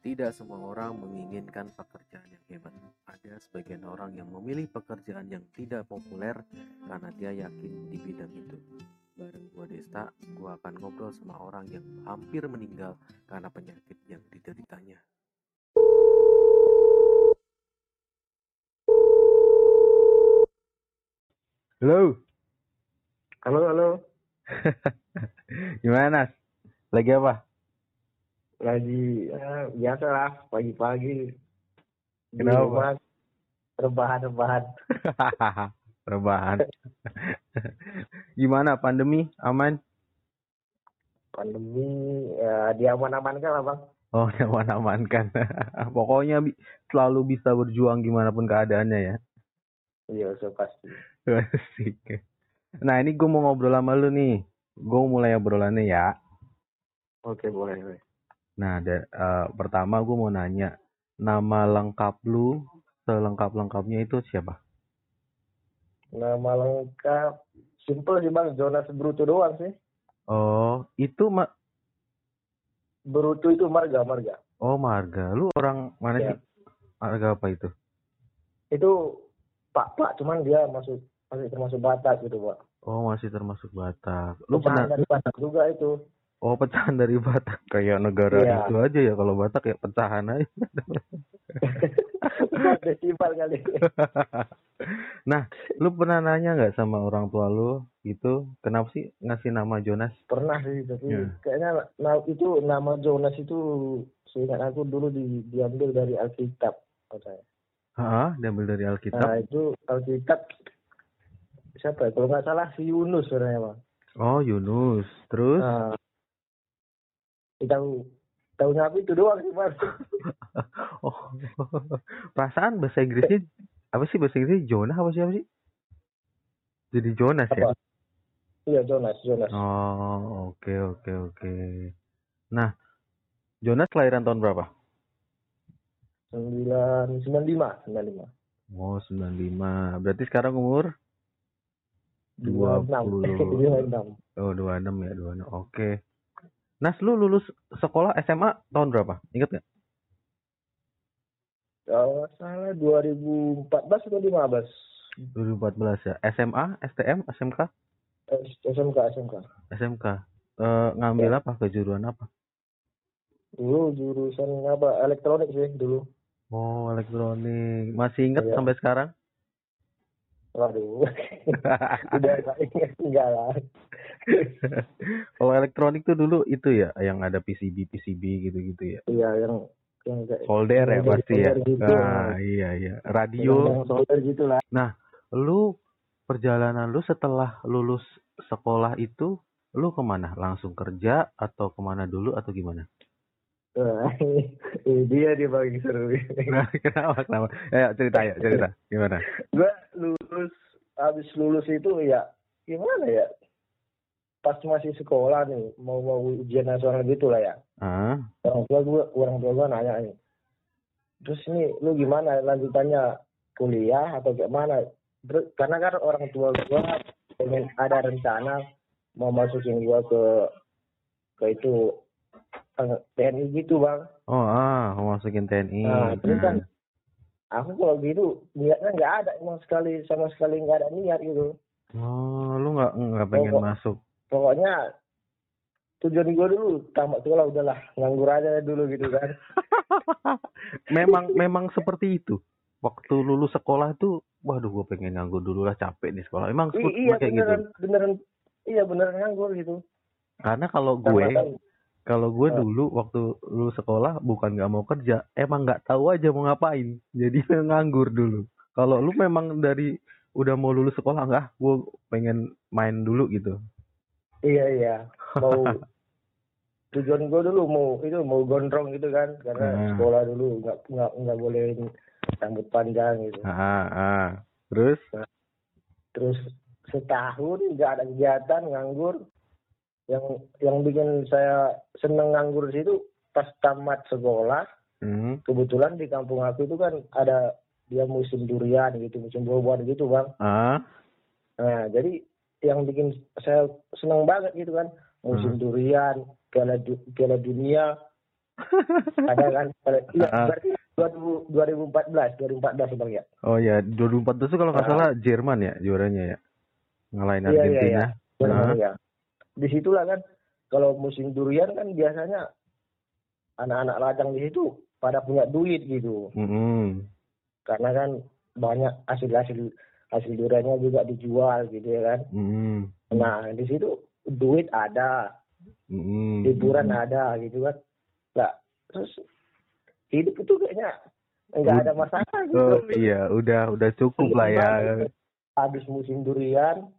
Tidak semua orang menginginkan pekerjaan yang hebat. Ada sebagian orang yang memilih pekerjaan yang tidak populer karena dia yakin di bidang itu. Bareng gua Desta, gua akan ngobrol sama orang yang hampir meninggal karena penyakit yang dideritanya. Halo, Halo, halo. gimana? Lagi apa? Lagi ya, biasa lah pagi-pagi. Kenapa? rumah, Rebahan-rebahan. Rebahan. gimana pandemi? Aman? Pandemi ya diaman-amankan lah bang. Oh, aman-aman kan. Pokoknya bi- selalu bisa berjuang gimana pun keadaannya ya. Iya, so pasti. Asik. Nah, ini gue mau ngobrol sama lu nih. Gue mulai obrolannya ya. Oke, boleh. boleh. Nah, ada, eh, pertama gue mau nanya, nama lengkap lu selengkap-lengkapnya itu siapa? Nama lengkap simple sih bang, Jonas Bruto doang sih. Oh, itu ma Bruto itu marga, marga. Oh, Marga. Lu orang mana Ya. sih? Marga apa itu? Itu Pak Pak, cuman dia masuk masih termasuk Batak gitu pak. Oh, masih termasuk Batak. Lu pernah dari Batak juga itu. Oh, pecahan dari Batak. Kayak negara Iya. itu aja ya kalau Batak ya pecahan aja. Festival kali. nah, lu pernah nanya nggak sama orang tua lu gitu, kenapa sih ngasih nama Jonas? Pernah sih, tapi Ya. kayaknya nah, itu nama Jonas itu seingat aku dulu di, diambil dari Alkitab katanya. Hah, diambil dari Nah Alkitab. itu Alkitab siapa ya? Kalau nggak salah si Yunus sebenarnya bang. Oh, Yunus. Terus Nah, tahu tahunya aku itu doang sih bang. oh. Perasaan bahasa Inggrisnya apa sih bahasa Inggrisnya Jonah apa sih apa sih? Jadi Jonas ya? Apa? Iya Jonas, Jonas. Oh, oke oke oke. Nah, Jonas kelahiran tahun berapa? Sembilan sembilan lima, sembilan lima. Oh, 95. Berarti sekarang umur Dua enam, 20. dua enam. Oh, 26 ya, 26. Oke. Nas, lu lulus sekolah SMA tahun berapa? Ingat nggak? Kalau nggak salah 2014 atau 15 2014 ya. SMA, STM, SMK? SMK SMK. SMK. Eh, ngambil apa? Kejuruan apa? Dulu jurusan apa? Elektronik sih dulu. Oh, elektronik. Masih ingat Iya. sampai sekarang? Waduh. Udah nggak ingat enggak lah. Kalau elektronik tuh dulu itu ya, yang ada PCB, PCB gitu-gitu ya. Iya yang yang kayak Solder ya pasti ya. gitu. Ah, iya iya. Radio. yang solder gitu lah. Lu perjalanan lu setelah lulus sekolah itu lu ke mana? Langsung kerja atau ke mana dulu atau gimana? Wah, ini dia dia bagi seru. Nah, kenapa kenapa? Ayo cerita ya cerita gimana? Gua lulus habis lulus itu ya gimana ya? Pas masih sekolah nih mau mau ujian nasional gitu lah ya. Ah, orang tua gua orang tua gua nanya nih terus ini lu gimana lanjutannya kuliah atau kayak mana Terus, karena kan orang tua gua pengen ada rencana mau masukin gua ke ke itu TNI gitu bang oh ah, mau masukin TNI. Nah, terus kan Hmm. aku kalau gitu niatnya nggak ada emang sekali sama sekali nggak ada niat gitu Oh, lu nggak nggak pengen Oh, masuk? Pokoknya tujuan gua dulu tamat sekolah udahlah nganggur aja dulu gitu kan memang memang seperti itu. Waktu lulus sekolah tuh, waduh, gue pengen nganggur dulu lah, capek di sekolah. Emang I- iya kayak gitu. beneran beneran iya beneran nganggur gitu Karena kalau gue, kalau gue Ah. dulu waktu lulus sekolah bukan nggak mau kerja, emang nggak tahu aja mau ngapain. Jadi nganggur dulu. Kalau lu memang dari udah mau lulus sekolah enggak, gue pengen main dulu gitu. Iya iya mau tujuan gue dulu mau itu mau gondrong gitu kan karena Hmm. sekolah dulu nggak nggak nggak boleh rambut panjang gitu Ah, ah. Terus? terus setahun nggak ada kegiatan nganggur yang yang bikin saya seneng nganggur di situ pas tamat sekolah Hmm. kebetulan di kampung aku itu kan ada dia musim durian gitu musim buah-buahan gitu bang Ah, nah jadi yang bikin saya seneng banget gitu kan musim Hmm. durian piala du- piala dunia ada kan iya Ah. berarti 2000 2014 2014 bang ya Oh ya, 2014 itu kalau nggak Ah. salah Jerman ya juaranya ya. Ngalahin Iya, iya, Argentina. Benar, Ah. ya. Di situlah kan kalau musim durian kan biasanya anak-anak ladang di situ pada punya duit gitu Mm-mm. karena kan banyak hasil-hasil hasil duriannya juga dijual gitu ya kan Mm-mm. nah di situ duit ada Mm-mm. liburan ada gitu kan nah terus hidup itu kayaknya nggak ada masalah gitu Oh iya, udah udah cukup lah ya. habis musim durian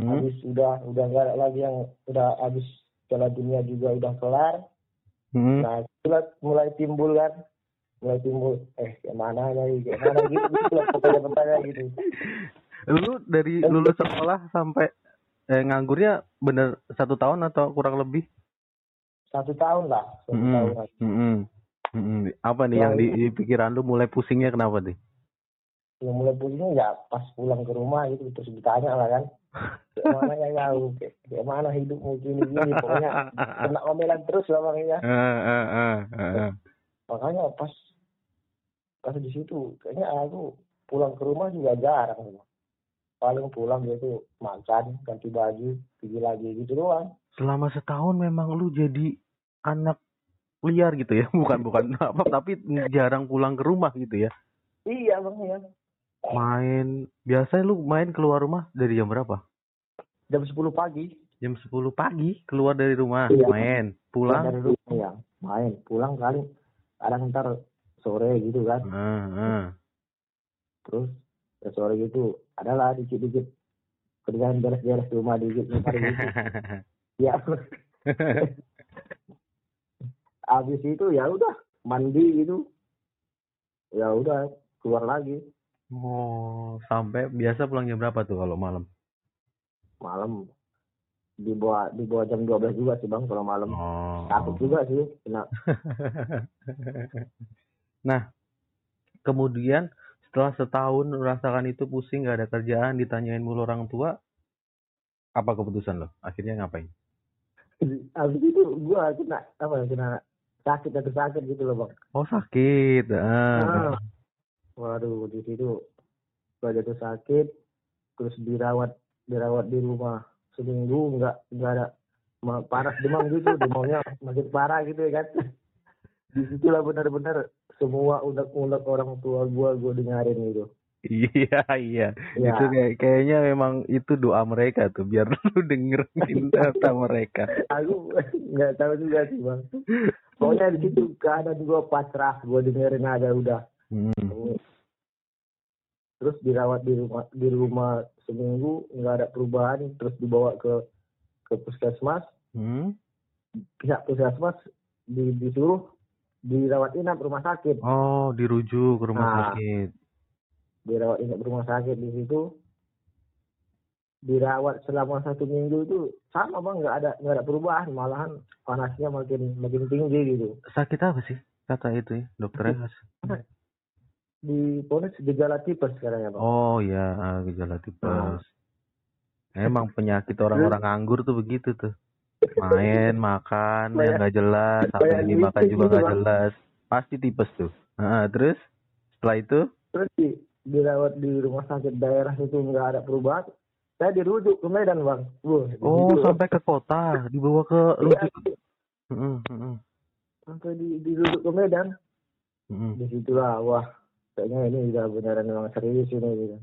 Hmm? habis udah udah nggak ada lagi yang udah habis Piala Dunia juga udah kelar Hmm? nah mulai timbul kan mulai timbul eh kayak mana nih kayak mana gitu gitu lah pokoknya pertanyaan gitu Lu dari lulus sekolah sampai eh, nganggurnya bener satu tahun atau kurang lebih? satu tahun lah satu Mm-mm. tahun Mm-mm. Mm-mm. Apa nih yang di, di pikiran lu mulai pusingnya kenapa nih? yang mulai pusing ya pas pulang ke rumah gitu terus ditanya lah kan mana ya tahu kayak, kayak mana hidupmu gini gini pokoknya kena omelan terus lah bang ya Ah, ah, ah, ah, ah. makanya pas pas di situ kayaknya aku pulang ke rumah juga jarang paling pulang gitu makan ganti baju pergi lagi gitu doang Selama setahun memang lu jadi anak liar gitu ya, bukan bukan apa, tapi jarang pulang ke rumah gitu ya. iya bang ya Main biasanya lu main keluar rumah dari jam berapa? jam 10 pagi Jam 10 pagi keluar dari rumah, Iya. main, pulang. dari rumah ya main pulang kali kadang ntar sore gitu kan. Ah, ah. terus ya sore gitu adalah dikit-dikit. Kerjaan beres-beres rumah dikit ntar gitu. Ya habis itu ya udah mandi gitu. Ya udah keluar lagi. Oh, sampai biasa pulang jam berapa tuh kalau malam? malam. Di bawah di bawah jam 12 juga sih bang kalau malam. Oh. takut juga sih kena nah, kemudian setelah setahun merasakan itu pusing gak ada kerjaan, ditanyain mulu orang tua, apa keputusan lo? Akhirnya ngapain? habis itu gua kena apa ya kena sakit atau sakit gitu loh bang Oh sakit. Ah. Ah. waduh di situ gua jatuh sakit terus dirawat dirawat di rumah seminggu nggak nggak ada panas demam gitu demamnya makin parah gitu ya kan di situlah benar-benar semua unek-unek orang tua gua gua dengerin gitu Iya iya. ya Itu kayak, kayaknya memang itu doa mereka tuh biar lu dengerin kata mereka. aku nggak tahu juga sih bang pokoknya di situ keadaan gua pasrah gua dengerin aja udah Hmm. terus dirawat di rumah di rumah seminggu nggak ada perubahan terus dibawa ke ke puskesmas Hmm. pihak puskesmas di, disuruh dirawat inap rumah sakit Oh dirujuk ke rumah Ah. sakit. dirawat inap rumah sakit di situ dirawat selama satu minggu itu sama bang nggak ada nggak ada perubahan malahan panasnya makin makin tinggi gitu Sakit apa sih kata itu ya dokternya? di ponis gejala tipes sekarang ya bang Oh ya gejala tipes. Ah. Emang penyakit orang-orang nganggur tuh begitu tuh. Main, makan, yang nggak jelas, sampai dimakan mimpi juga gitu, nggak jelas. Pasti tipes tuh. Ah, terus setelah itu, terus di, dirawat di rumah sakit daerah itu nggak ada perubahan saya dirujuk ke Medan bang Wah, oh situ- sampai ke kota, dibawa ke rujuk. Mm, mm, mm, sampai di dirujuk ke Medan mm. di situlah wah kayaknya ini udah beneran memang serius ini gitu.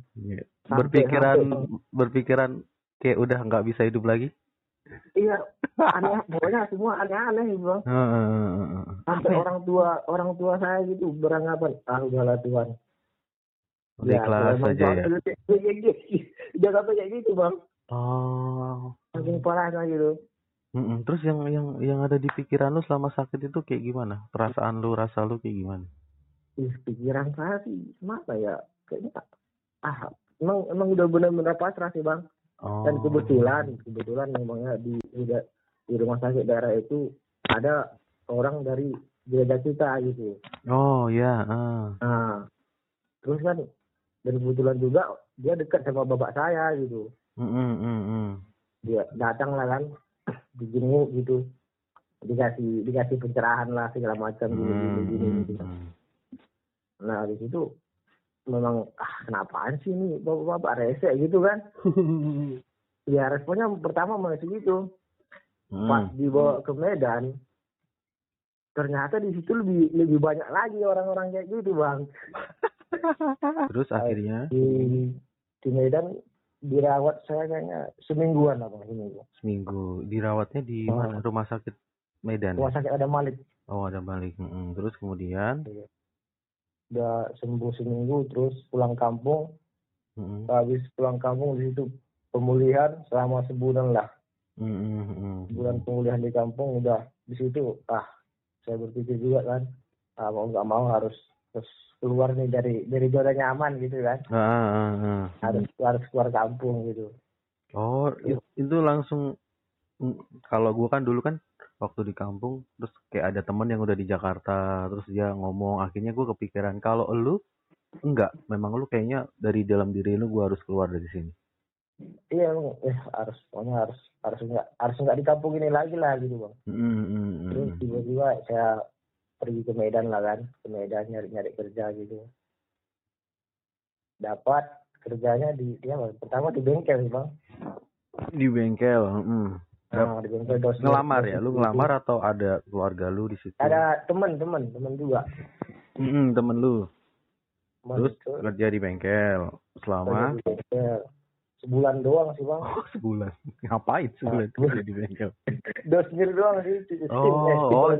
Sampai- Berpikiran, sampai- berpikiran kayak udah nggak bisa hidup lagi. Iya aneh pokoknya semua aneh-aneh bang ah, ah. sampai ya? orang tua orang tua saya gitu beranggapan ah udahlah Tuhan Udah ikhlas kalau emang aja ya. Udah sampai kayak gitu bang Oh. makin parahnya gitu Mm-mm. Terus yang yang yang ada di pikiran lu selama sakit itu kayak gimana? Perasaan lu, rasa lu kayak gimana? Ih, pikiran saya sih mana ya kayaknya ah emang emang udah benar-benar pasrah sih bang Oh. dan kebetulan kebetulan memangnya di di, di rumah sakit daerah itu ada orang dari gereja kita gitu Oh ya. Ah. nah terus kan dan kebetulan juga dia dekat sama bapak saya gitu Mm-mm, mm-mm. dia datang lah kan dijenguk gitu dikasih dikasih pencerahan lah segala macam gini gini Hmm, gini hmm, gitu. hmm. Nah di situ memang ah kenapaan sih ini bapak-bapak rese gitu kan? Ya responnya pertama masih gitu. Pas Hmm. dibawa ke Medan, ternyata di situ lebih lebih banyak lagi orang-orang kayak gitu bang. Terus akhirnya Di di Medan dirawat saya kayaknya semingguan apa seminggu. seminggu dirawatnya di Oh. mana? Rumah sakit Medan. ya? Rumah sakit ada Malik. Oh ada. Mm-mm. Terus kemudian, Udah sembuh seminggu terus pulang kampung. Mm-mm. Habis pulang kampung di situ pemulihan selama sebulan lah. Mm-mm. Bulan pemulihan di kampung udah di situ ah saya berpikir juga kan ah, mau nggak mau harus terus keluar nih dari dari zona nyaman gitu kan Ah, ah, ah, harus harus keluar kampung gitu Oh, itu langsung kalau gua kan dulu kan waktu di kampung terus kayak ada temen yang udah di Jakarta terus dia ngomong akhirnya gua kepikiran kalau lu enggak memang lu kayaknya dari dalam diri lu gua harus keluar dari sini. iya emang, eh harus pokoknya harus harus nggak harus nggak di kampung ini lagi lah gitu bang Mm, mm, mm, terus tiba-tiba saya pergi ke Medan lah kan ke Medan nyari nyari kerja gitu dapat kerjanya di dia Bang. pertama di bengkel sih bang Di bengkel. mm. Nah, di dos Ngelamar ya? Lu ngelamar atau ada keluarga lu di situ? ada teman teman teman juga Mm, temen lu. teman Terus itu kerja di bengkel selama di bengkel. sebulan doang sih bang oh, sebulan. Ngapain sebulan kerja di bengkel? dos mil doang sih Oh.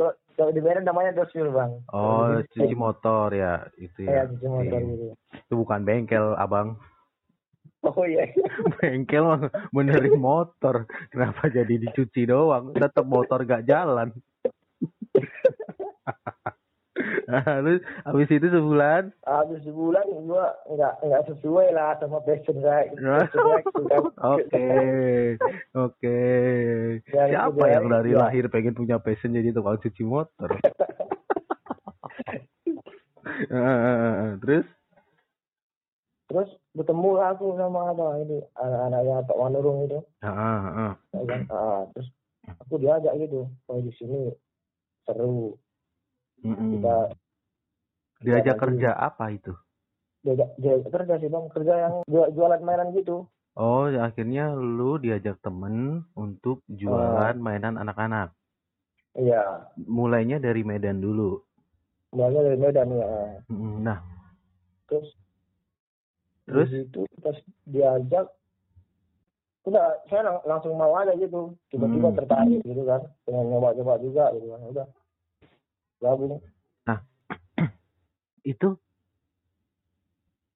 Eh, oh. kalau di Medan namanya dos mil bang Oh, cuci motor ya, itu Iya, ya. cuci motor Iya. gitu Itu bukan bengkel, Abang. Oh iya Bengkel mah benerin motor. Kenapa jadi dicuci doang? Tetap motor gak jalan. Terus habis itu sebulan habis sebulan gua nggak nggak sesuai lah sama passion saya kan. Oke, oke. Dari Siapa yang dari ya. lahir pengen punya passion jadi tukang cuci motor? Terus? terus bertemu aku sama apa ini anak-anaknya Pak Manurung itu Heeh, heeh. ya kan? Ah, terus aku diajak gitu oh di sini seru Mm-mm. kita Diajak kerja apa itu? diajak, diajak kerja sih bang kerja yang jual- jualan mainan gitu Oh, akhirnya lu diajak temen untuk jualan Oh. mainan anak-anak. iya Mulainya dari Medan dulu. mulanya dari Medan ya Mm, Nah, terus Terus? di situ pas diajak udah saya lang- langsung mau aja gitu tiba-tiba Hmm. tertarik gitu kan pengen nyoba-coba juga gitu kan udah gabung itu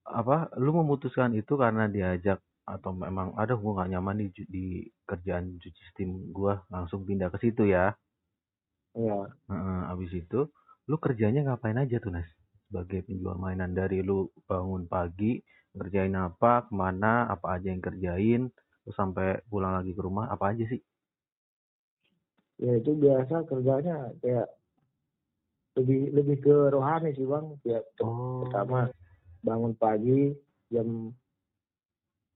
apa? Lu memutuskan itu karena diajak atau memang ada gua gak nyaman di, di kerjaan cuci steam gua langsung pindah ke situ ya. ya Heeh, abis itu lu kerjanya ngapain aja tuh Nas? Sebagai penjual mainan dari lu bangun pagi ngerjain apa, ke mana, apa aja yang kerjain, terus sampai pulang lagi ke rumah apa aja sih? ya itu biasa kerjanya kayak lebih lebih ke rohani sih bang ya Oh, pertama bangun pagi jam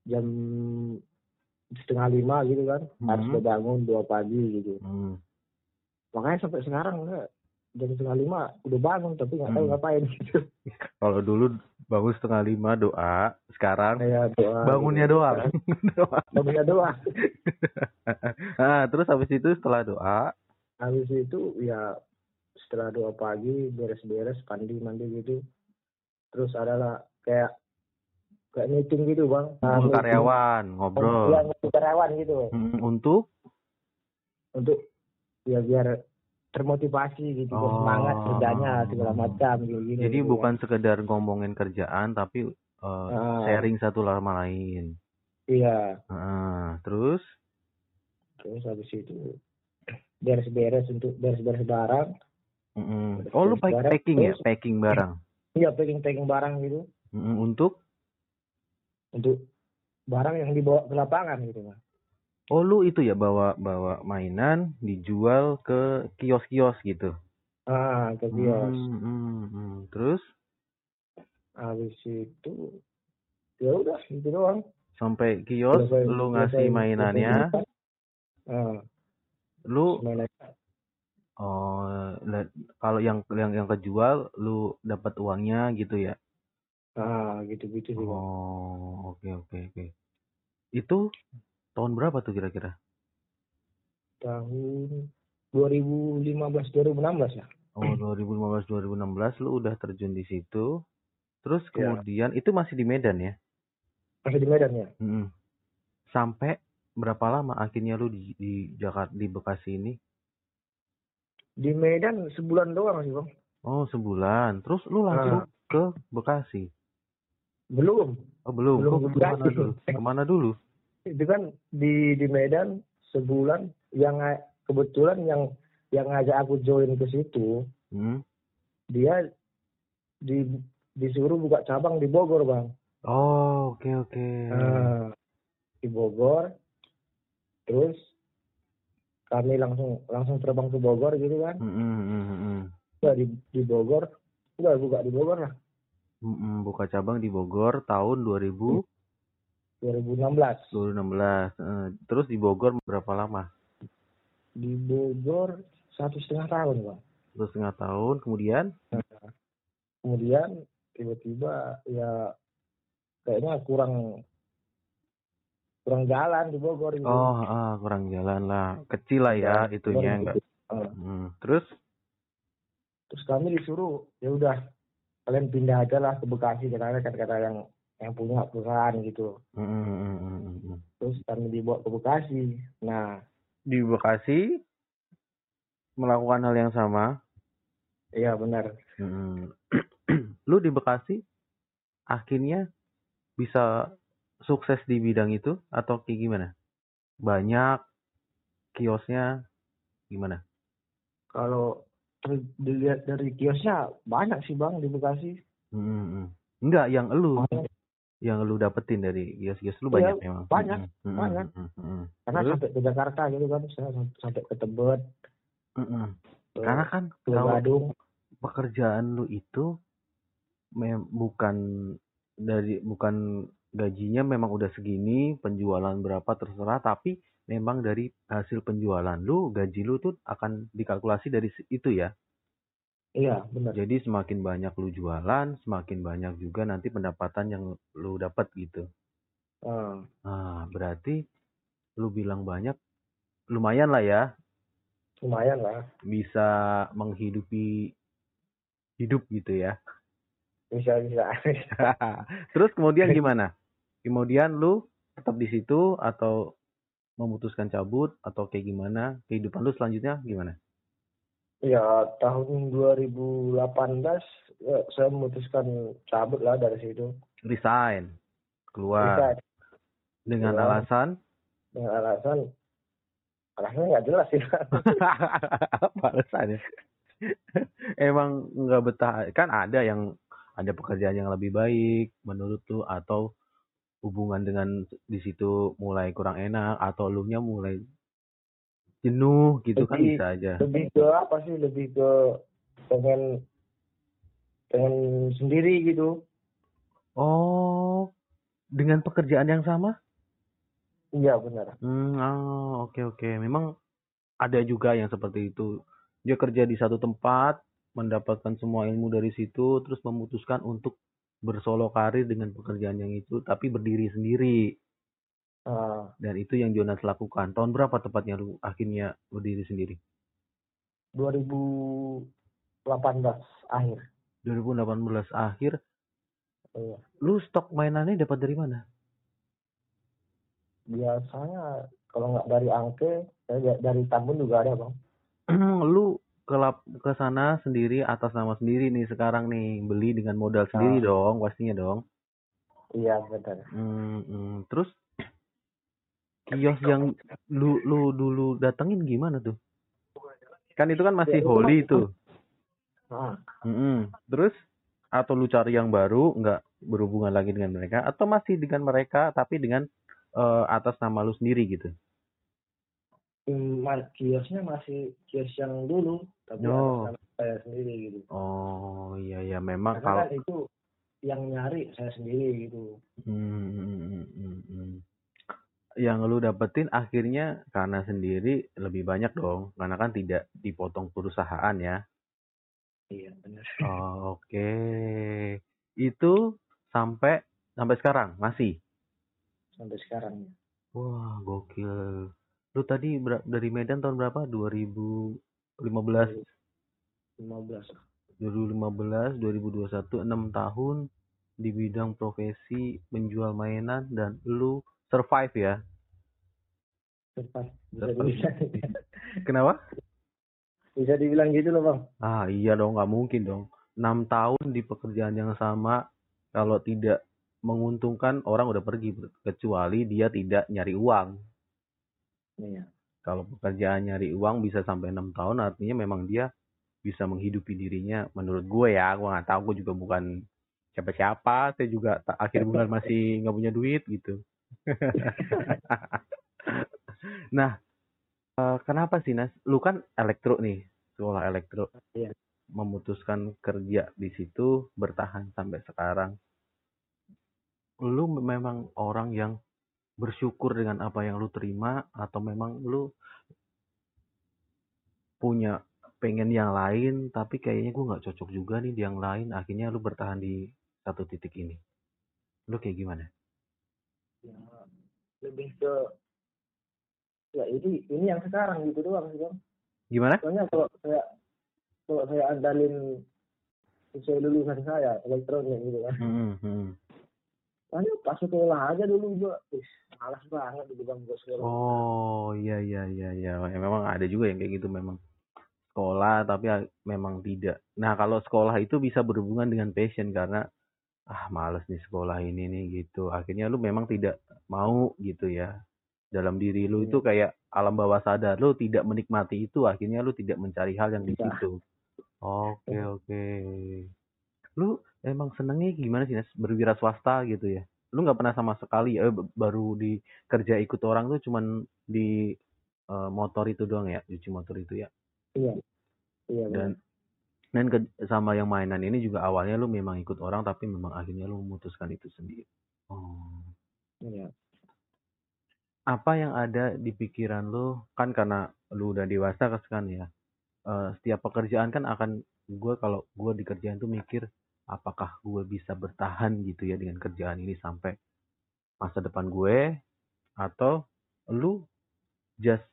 jam setengah lima gitu kan harus Mhm. udah bangun dua pagi gitu hmm. makanya sampai sekarang enggak jam setengah lima udah bangun tapi nggak tahu Hmm. ngapain gitu Kalau dulu bangun setengah lima doa, sekarang kayak doa. bangunnya gitu. doang. Doa. bangunnya doang. Nah, terus habis itu setelah doa, habis itu ya setelah doa pagi beres-beres mandi mandi gitu. Terus adalah kayak kayak meeting gitu bang. Nah, ngumpul karyawan, ya ngobrol. ngumpul karyawan gitu. Hmm, untuk? Untuk ya biar termotivasi gitu Oh. semangat kerjanya segala macam gitu gini jadi gitu bukan sekedar ngomongin kerjaan tapi eh, Ah. sharing satu sama lain. iya Nah, terus terus habis itu beres-beres untuk beres-beres barang mm-mm. Oh, lu pack- Barang, packing ya? Packing barang. iya packing packing barang gitu Mm-mm, Untuk untuk barang yang dibawa ke lapangan gitu bang Oh, lu itu ya bawa bawa mainan dijual ke kios-kios gitu. ah ke kios. Hmm, hmm, hmm. Terus? Habis itu ya udah gitu doang. Sampai kios Selesai- lu ngasih mainannya. Ah, lu? Oh la- kalau yang yang yang kejual lu dapat uangnya gitu ya? Ah gitu-gitu sih bang. Oh oke oke oke. Itu tahun berapa tuh kira-kira? Tahun 2015 2016 ya? Oh 2015 2016 lu udah terjun di situ. Terus Ya. kemudian itu masih di Medan ya? Masih di Medan ya? Mm-mm. sampai berapa lama akhirnya lu di di Jakarta di Bekasi ini? Di Medan sebulan doang sih bang. Oh sebulan. Terus lu langsung ke Bekasi? Belum. Oh belum. Belum Kok ke ke mana Bekasi. dulu? Ke mana dulu itu kan di di Medan sebulan yang kebetulan yang yang ngajak aku join ke situ Hmm? dia di disuruh buka cabang di Bogor bang Oh, oke oke. Nah, di Bogor terus kami langsung langsung terbang ke Bogor gitu kan Mm-mm, mm-mm, mm-mm. udah di di Bogor udah buka di Bogor lah Mm-mm, Buka cabang di Bogor tahun 2000 2016 2016. Eh, Terus di Bogor berapa lama? di Bogor satu setengah tahun bang Satu setengah tahun. Kemudian? kemudian tiba-tiba ya kayaknya kurang kurang jalan di Bogor gitu. Oh, ah, kurang jalan lah. Kecil lah ya, Ya, itunya enggak. Hmm. Terus? terus kami disuruh ya udah kalian pindah aja lah ke Bekasi karena kan kata yang yang punya perusahaan gitu Mm, mm, mm, mm, mm, mm. terus kami dibawa ke Bekasi nah Di Bekasi melakukan hal yang sama. iya benar Mm. Lu di Bekasi akhirnya bisa sukses di bidang itu atau kayak gimana? Banyak kiosnya gimana? kalau dilihat dari kiosnya banyak sih bang di Bekasi Mm-mm. Enggak, yang elu, Banyak. Yang lu dapetin dari kios-kios lu Iya, banyak memang. banyak, Mm-mm. banyak. Mm-mm. karena Terus? sampai ke Jakarta gitu kan saya sampai ke Tebet ke, Karena kan ke kalau Badung pekerjaan lu itu mem- bukan dari bukan gajinya memang udah segini, penjualan berapa terserah, tapi memang dari hasil penjualan lu, gaji lu tuh akan dikalkulasi dari itu ya. Iya benar Jadi semakin banyak lu jualan, semakin banyak juga nanti pendapatan yang lu dapat gitu. Ah, Ah, berarti lu bilang banyak, lumayan lah ya, lumayan lah bisa menghidupi hidup gitu ya. bisa bisa Terus kemudian gimana? Kemudian lu tetap di situ atau memutuskan cabut atau kayak gimana? Kehidupan lu selanjutnya gimana? Ya, tahun 2018 ya, saya memutuskan cabut lah dari situ. Resign, keluar Bisa dengan keluar. alasan dengan alasan alasannya nggak jelas sih. apa alasannya? Emang nggak betah kan ada yang ada pekerjaan yang lebih baik menurut lu atau hubungan dengan di situ mulai kurang enak atau lu nya mulai jenuh gitu kan Lebih- bisa aja. lebih ke apa sih? Lebih ke pengen pengen sendiri gitu. Oh, dengan pekerjaan yang sama? Iya benar. Hmm, oh, oke oke. Memang ada juga yang seperti itu. Dia kerja di satu tempat, mendapatkan semua ilmu dari situ, terus memutuskan untuk bersolo karir dengan pekerjaan yang itu, tapi berdiri sendiri. Ah, Dan itu yang Jonas lakukan. Tahun berapa tepatnya lu akhirnya berdiri sendiri? 2018 akhir. 2018 akhir. Iya. Lu stok mainannya dapat dari mana? Biasanya kalau nggak dari Angke, saya da- dari Tambun juga ada bang. lu ke lap- ke sana sendiri atas nama sendiri nih sekarang nih beli dengan modal sendiri dong pastinya dong Iya benar. Hmm, hmm. terus kios yang lu lu dulu datengin gimana tuh? Kan itu kan masih Ya, itu holy mah- tuh. Ah, Mm-mm. terus atau lu cari yang baru nggak berhubungan lagi dengan mereka atau masih dengan mereka tapi dengan eh, atas nama lu sendiri gitu? Hmm, kiosnya masih kios yang dulu tapi Oh. atas nama saya sendiri gitu. Oh iya iya. Memang karena kalau kan itu yang nyari saya sendiri gitu. Hmm, hmm, hmm, hmm, hmm. Yang lu dapetin akhirnya karena sendiri lebih banyak dong, karena kan tidak dipotong perusahaan ya. Iya benar. Oh, Oke, itu sampai sampai sekarang masih. Sampai sekarang ya. Wah, gokil. Lu tadi dari Medan tahun berapa? 2015, 15 2015, 2021, 6 tahun di bidang profesi menjual mainan dan lu survive ya. Cepat. Bisa dibilang, Kenapa? bisa dibilang gitu loh bang. Ah, iya dong, nggak mungkin dong. 6 tahun di pekerjaan yang sama kalau tidak menguntungkan orang udah pergi kecuali dia tidak nyari uang. Iya. Kalau pekerjaan nyari uang bisa sampai enam tahun artinya memang dia bisa menghidupi dirinya menurut gue ya gue nggak tahu gue juga bukan siapa-siapa saya juga akhir bulan masih nggak punya duit gitu nah eh, kenapa sih Nas? Lu kan elektro nih sekolah elektro. Iya. memutuskan kerja di situ bertahan sampai sekarang. Lu memang orang yang bersyukur dengan apa yang lu terima atau memang lu punya pengen yang lain tapi kayaknya gue nggak cocok juga nih di yang lain akhirnya lu bertahan di satu titik ini. Lu kayak gimana Ya, lebih ke ya ini ini yang sekarang gitu doang sih bang. gimana Soalnya kalau saya kalau saya andalin sesuai lulusan saya elektronik gitu kan. Hmm, hmm. Soalnya pas sekolah aja dulu gua, ih, malas banget gitu bang gua sekolah. oh iya iya iya iya Ya, memang ada juga yang kayak gitu memang sekolah tapi a- memang tidak nah kalau sekolah itu bisa berhubungan dengan passion karena ah males nih sekolah ini nih gitu. Akhirnya lu memang tidak mau gitu ya. Dalam diri lu itu kayak alam bawah sadar. Lu tidak menikmati itu akhirnya lu tidak mencari hal yang di Iya. situ. Oke oke. Lu emang senengnya gimana sih Nes? berwira swasta gitu ya? Lu nggak pernah sama sekali eh, baru di kerja ikut orang tuh cuman di eh, motor itu doang ya? Cuci motor itu ya? Iya. Iya dan dan ke- sama yang mainan ini juga awalnya lu memang ikut orang tapi memang akhirnya lu memutuskan itu sendiri. Oh Iya. apa yang ada di pikiran lu? Kan karena lu udah dewasa kan ya. Eh, setiap pekerjaan kan akan gue kalau gue di kerjaan tuh mikir apakah gue bisa bertahan gitu ya dengan kerjaan ini sampai masa depan gue? Atau lu just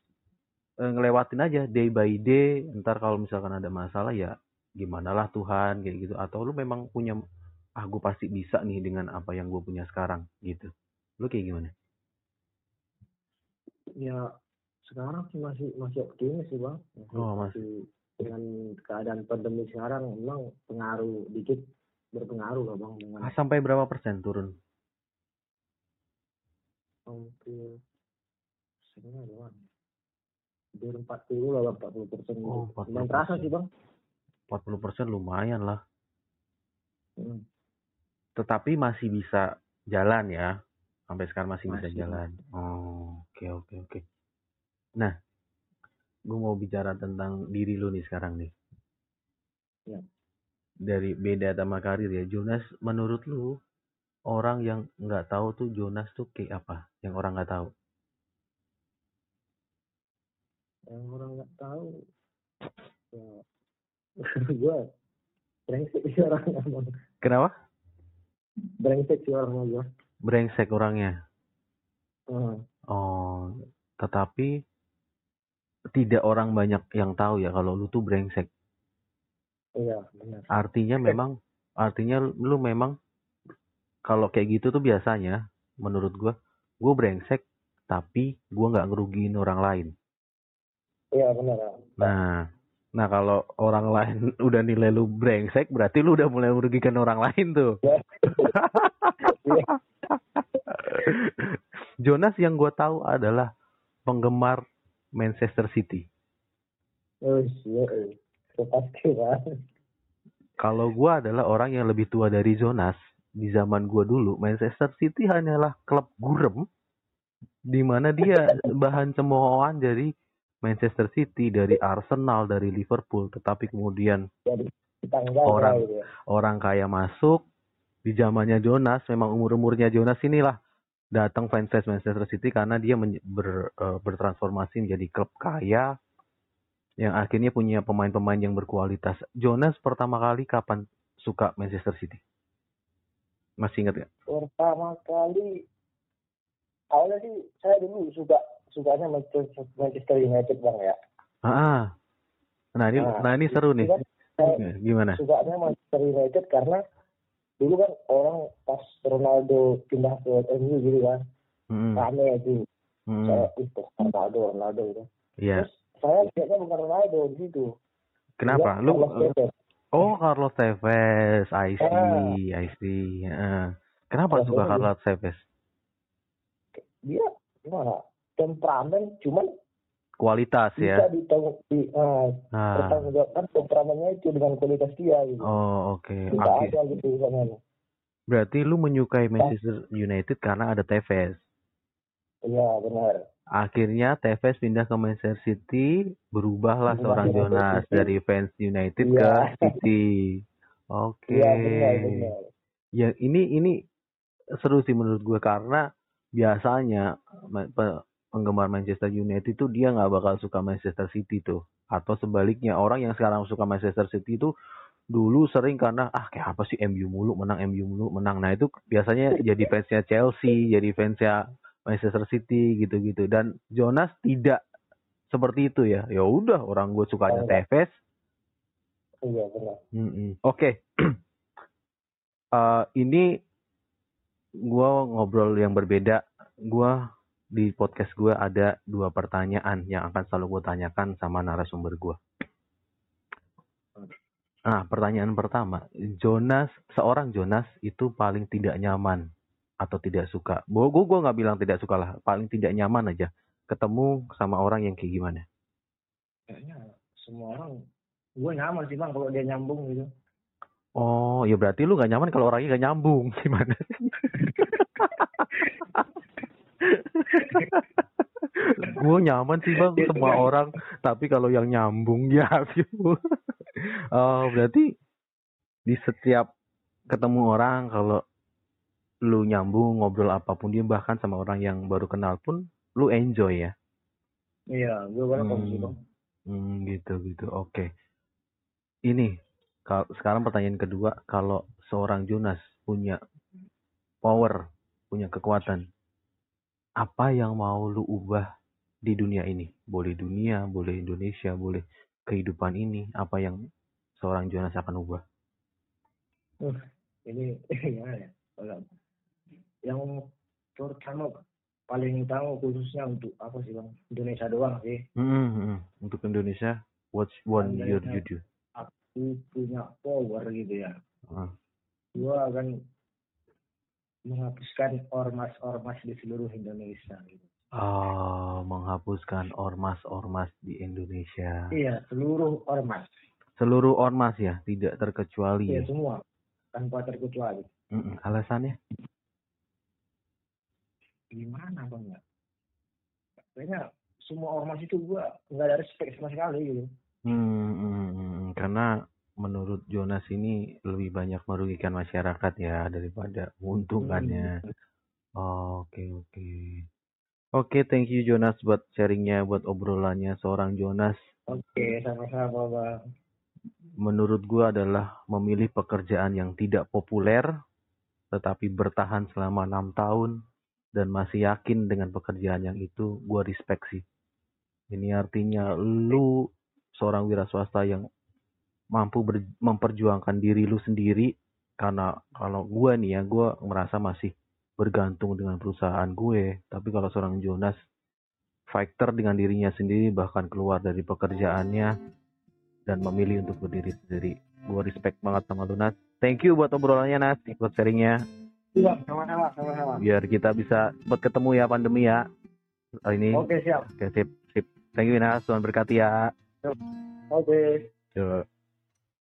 eh, ngelewatin aja day by day ntar kalau misalkan ada masalah ya gimana lah Tuhan kayak gitu atau lu memang punya ah gue pasti bisa nih dengan apa yang gue punya sekarang gitu lu kayak gimana Ya sekarang sih masih masih optimis sih bang. Masih, Oh, masih. masih dengan keadaan pandemi sekarang memang pengaruh dikit berpengaruh lah bang dengan ah, sampai berapa persen turun hampir sebenarnya bang. Hampir 40 lah bang, 40 persen. Oh, gitu. 40%. Lumayan terasa sih bang. 40% lumayan lah Hmm. tetapi masih bisa jalan ya sampai sekarang masih, bisa Masih. jalan oh oke oke oke nah gue mau bicara tentang diri lu nih sekarang nih Ya. dari beda sama karir ya Jonas menurut lu orang yang nggak tahu tuh Jonas tuh kayak apa yang orang nggak tahu Yang orang nggak tahu. Ya. gue brengsek sih orangnya bang. kenapa Brengsek sih orangnya gue. brengsek orangnya Hmm. oh tetapi tidak orang banyak yang tahu ya kalau lu tuh brengsek Iya benar. artinya memang artinya lu memang kalau kayak gitu tuh biasanya menurut gua gua brengsek tapi gua nggak ngerugiin orang lain Iya benar. Nah nah kalau orang lain udah nilai lu brengsek berarti lu udah mulai merugikan orang lain tuh Iya. Jonas yang gua tahu adalah penggemar Manchester City Oh iya. iya. Kalau gua adalah orang yang lebih tua dari Jonas di zaman gua dulu Manchester City hanyalah klub gurem di mana dia bahan cemoohan dari Manchester City dari Arsenal dari Liverpool tetapi kemudian Orang. gitu ya. orang kaya masuk di zamannya Jonas memang umur umurnya Jonas inilah datang fanbase Manchester City karena dia men- ber- eh, bertransformasi menjadi klub kaya yang akhirnya punya pemain-pemain yang berkualitas. Jonas pertama kali kapan suka Manchester City? Masih ingat gak? pertama kali awalnya sih saya dulu suka sukanya Manchester United bang ya Ah, nah ini Nah, nah ini seru nih. Ya, Gimana? sukanya Manchester United karena dulu kan orang pas Ronaldo pindah ke MU gitu kan Hmm, rame itu hmm, saya itu Ronaldo Ronaldo itu Iya. terus saya lihatnya bukan Ronaldo di situ Kenapa? Lu Tevez. Oh, Carlos Tevez, I see, Ah. I see. Heeh. Kenapa Carlos suka Tevez. Carlos Tevez? dia gimana temperamen cuman Kualitas bisa ya. ditanggung di uh, Nah, pertanggungjawabkan temperamennya itu dengan kualitas dia gitu oh oke. tidak Oke. ada gitu misalnya Berarti lu menyukai Manchester United karena ada Tevez. iya benar Akhirnya Tevez pindah ke Manchester City, berubahlah seorang Jonas dari fans United Iya. ke City. Oke. iya benar benar Ya ini ini seru sih menurut gue karena biasanya penggemar Manchester United itu dia nggak bakal suka Manchester City tuh atau sebaliknya orang yang sekarang suka Manchester City itu dulu sering karena ah kayak apa sih MU mulu menang MU mulu menang nah itu biasanya jadi fansnya Chelsea jadi fansnya Manchester City gitu-gitu dan Jonas tidak seperti itu ya ya udah orang gue sukanya enggak. Tevez iya benar. Oke. Eh, ini gua ngobrol yang berbeda. Gua di podcast gua ada dua pertanyaan yang akan selalu gue tanyakan sama narasumber gua. Nah, pertanyaan pertama, Jonas, seorang Jonas itu paling tidak nyaman atau tidak suka. Gue gua nggak bilang tidak suka lah, paling tidak nyaman aja. Ketemu sama orang yang kayak gimana? kayaknya semua orang gue nyaman sih bang kalau dia nyambung gitu Oh, ya berarti lu gak nyaman kalau orangnya gak nyambung. Gimana gue nyaman sih bang semua kan? orang, tapi kalau yang nyambung ya. Oh, berarti di setiap ketemu orang kalau lu nyambung ngobrol apa pun dia bahkan sama orang yang baru kenal pun lu enjoy ya. iya gue banget Hmm. sih bang Hmm, gitu gitu. Oke. Ini kal- sekarang pertanyaan kedua, kalau seorang Jonas punya power, punya kekuatan, apa yang mau lu ubah di dunia ini? Boleh dunia, boleh Indonesia, boleh kehidupan ini, apa yang seorang Jonas akan ubah? ini gimana ya Kalau yang terutama paling utama khususnya untuk apa sih bang Indonesia doang sih Hmm, hmm. Untuk Indonesia, what's one year you do? aku punya power gitu ya Ah. gue akan menghapuskan ormas-ormas di seluruh Indonesia gitu. Oh, menghapuskan ormas-ormas di Indonesia. iya seluruh ormas Seluruh ormas ya, tidak terkecuali iya ya. semua tanpa terkecuali Mm-mm. Alasannya? gimana bang ya kayaknya semua ormas itu gua nggak ada respect sama sekali gitu Hmm, hmm, hmm. karena menurut Jonas ini lebih banyak merugikan masyarakat ya daripada menguntungkannya. Oh, Oke, oke. Oke, thank you Jonas buat sharingnya, buat obrolannya. Seorang Jonas oke sama-sama bang menurut gua adalah memilih pekerjaan yang tidak populer, tetapi bertahan selama enam tahun dan masih yakin dengan pekerjaan yang itu, gua respect sih. Ini artinya lu seorang wira swasta yang mampu ber- memperjuangkan diri lu sendiri karena kalau gua nih ya gua merasa masih bergantung dengan perusahaan gue tapi kalau seorang Jonas fighter dengan dirinya sendiri bahkan keluar dari pekerjaannya dan memilih untuk berdiri sendiri. Gua respect banget sama lu Nas. Thank you buat obrolannya Nas buat sharingnya. Iya sama-sama sama-sama. Biar kita bisa buat ketemu ya pandemi ya hari ini. Oke siap. Oke sip sip. Thank you Nas. Tuhan berkati ya. Oke. Yo.